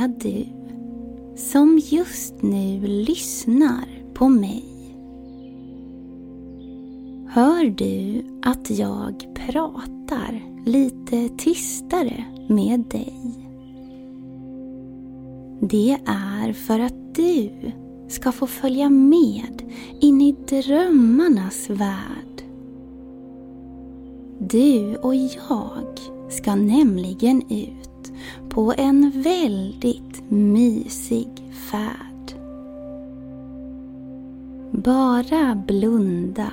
Kära du som just nu lyssnar på mig. Hör du att jag pratar lite tystare med dig? Det är för att du ska få följa med in i drömmarnas värld. Du och jag ska nämligen ut på en väldigt mysig färd. Bara blunda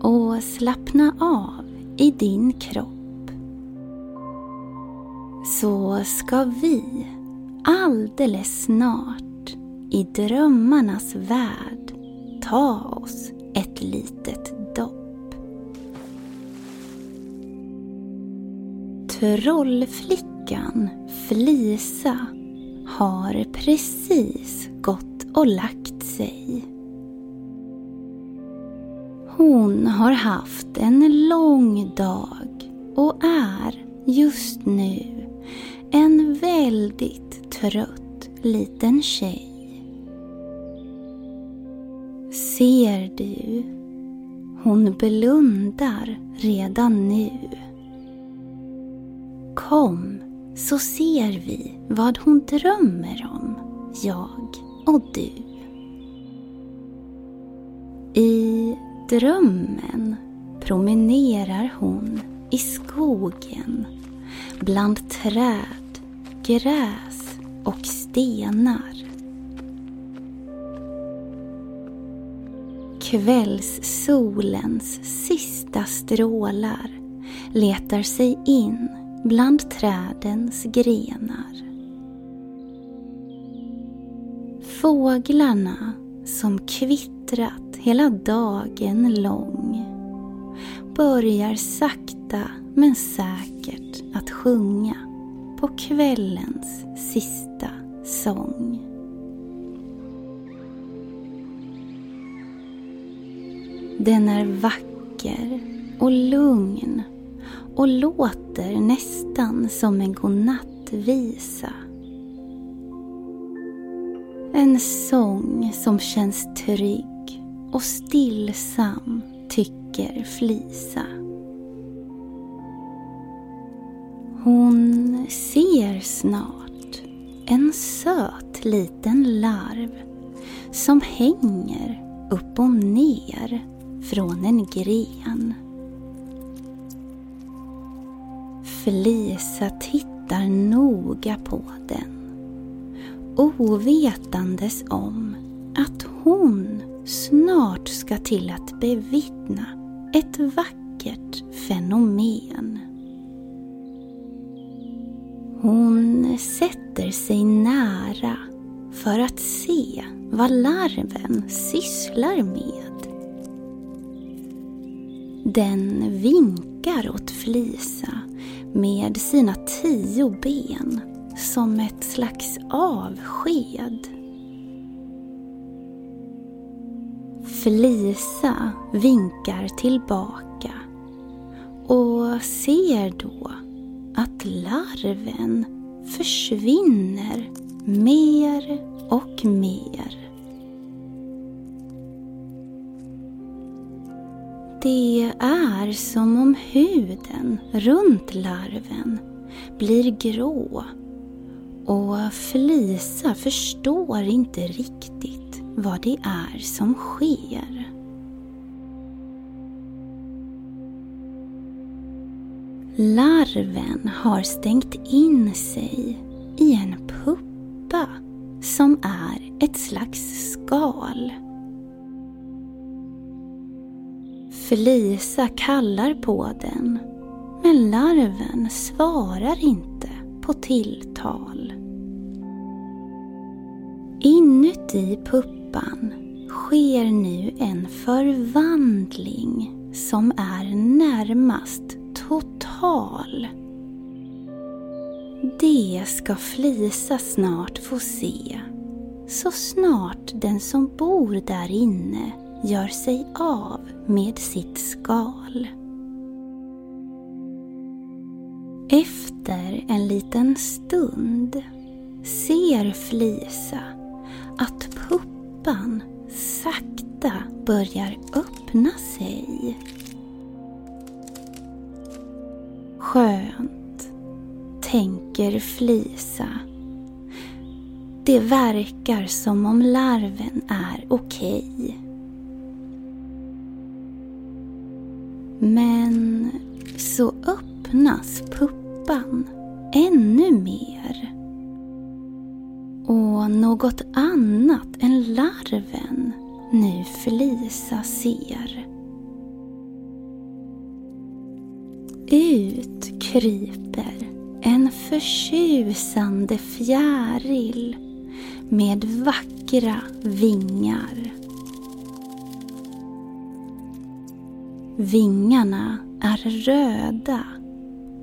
och slappna av i din kropp. Så ska vi alldeles snart i drömmarnas värld ta oss ett litet dopp. Trollflickan Lisa har precis gått och lagt sig. Hon har haft en lång dag och är just nu en väldigt trött liten tjej. Ser du? Hon blundar redan nu. Kom så ser vi vad hon drömmer om, jag och du. I drömmen promenerar hon i skogen bland träd, gräs och stenar. Kvällssolens sista strålar letar sig in bland trädens grenar. Fåglarna som kvittrat hela dagen lång börjar sakta men säkert att sjunga på kvällens sista sång. Den är vacker och lugn och låter nästan som en godnattvisa. En sång som känns trygg och stillsam, tycker Flisa. Hon ser snart en söt liten larv som hänger upp och ner från en gren. Felisa tittar noga på den ovetandes om att hon snart ska till att bevittna ett vackert fenomen. Hon sätter sig nära för att se vad larven sysslar med. Den vinkar åt Flisa med sina tio ben som ett slags avsked. Flisa vinkar tillbaka och ser då att larven försvinner mer och mer. Det är som om huden runt larven blir grå och Felisa förstår inte riktigt vad det är som sker. Larven har stängt in sig i en puppa som är ett slags skal. Felisa kallar på den, men larven svarar inte på tilltal. Inuti puppan sker nu en förvandling som är närmast total. Det ska Flisa snart få se, så snart den som bor där inne gör sig av med sitt skal. Efter en liten stund ser Flisa att puppan sakta börjar öppna sig. Skönt, tänker Flisa. Det verkar som om larven är okej. Men så öppnas puppan ännu mer. Och något annat än larven nu Felisa ser. Ut kryper en förtjusande fjäril med vackra vingar. Vingarna är röda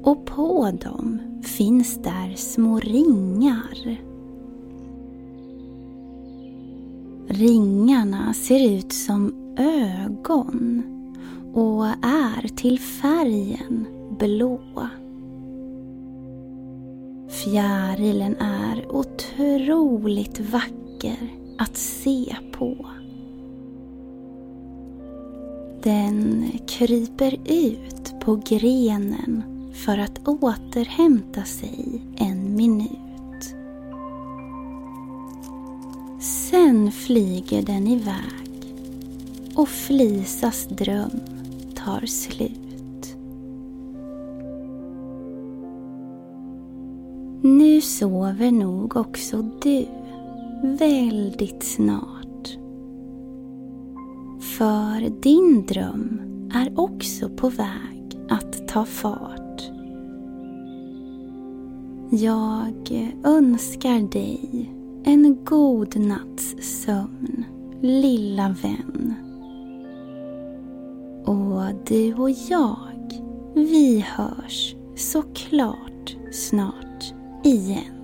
och på dem finns där små ringar. Ringarna ser ut som ögon och är till färgen blå. Fjärilen är otroligt vacker att se på. Den kryper ut på grenen för att återhämta sig en minut. Sen flyger den iväg och Flisas dröm tar slut. Nu sover nog också du väldigt snart. För din dröm är också på väg att ta fart. Jag önskar dig en god natts sömn, lilla vän. Och du och jag, vi hörs såklart snart igen.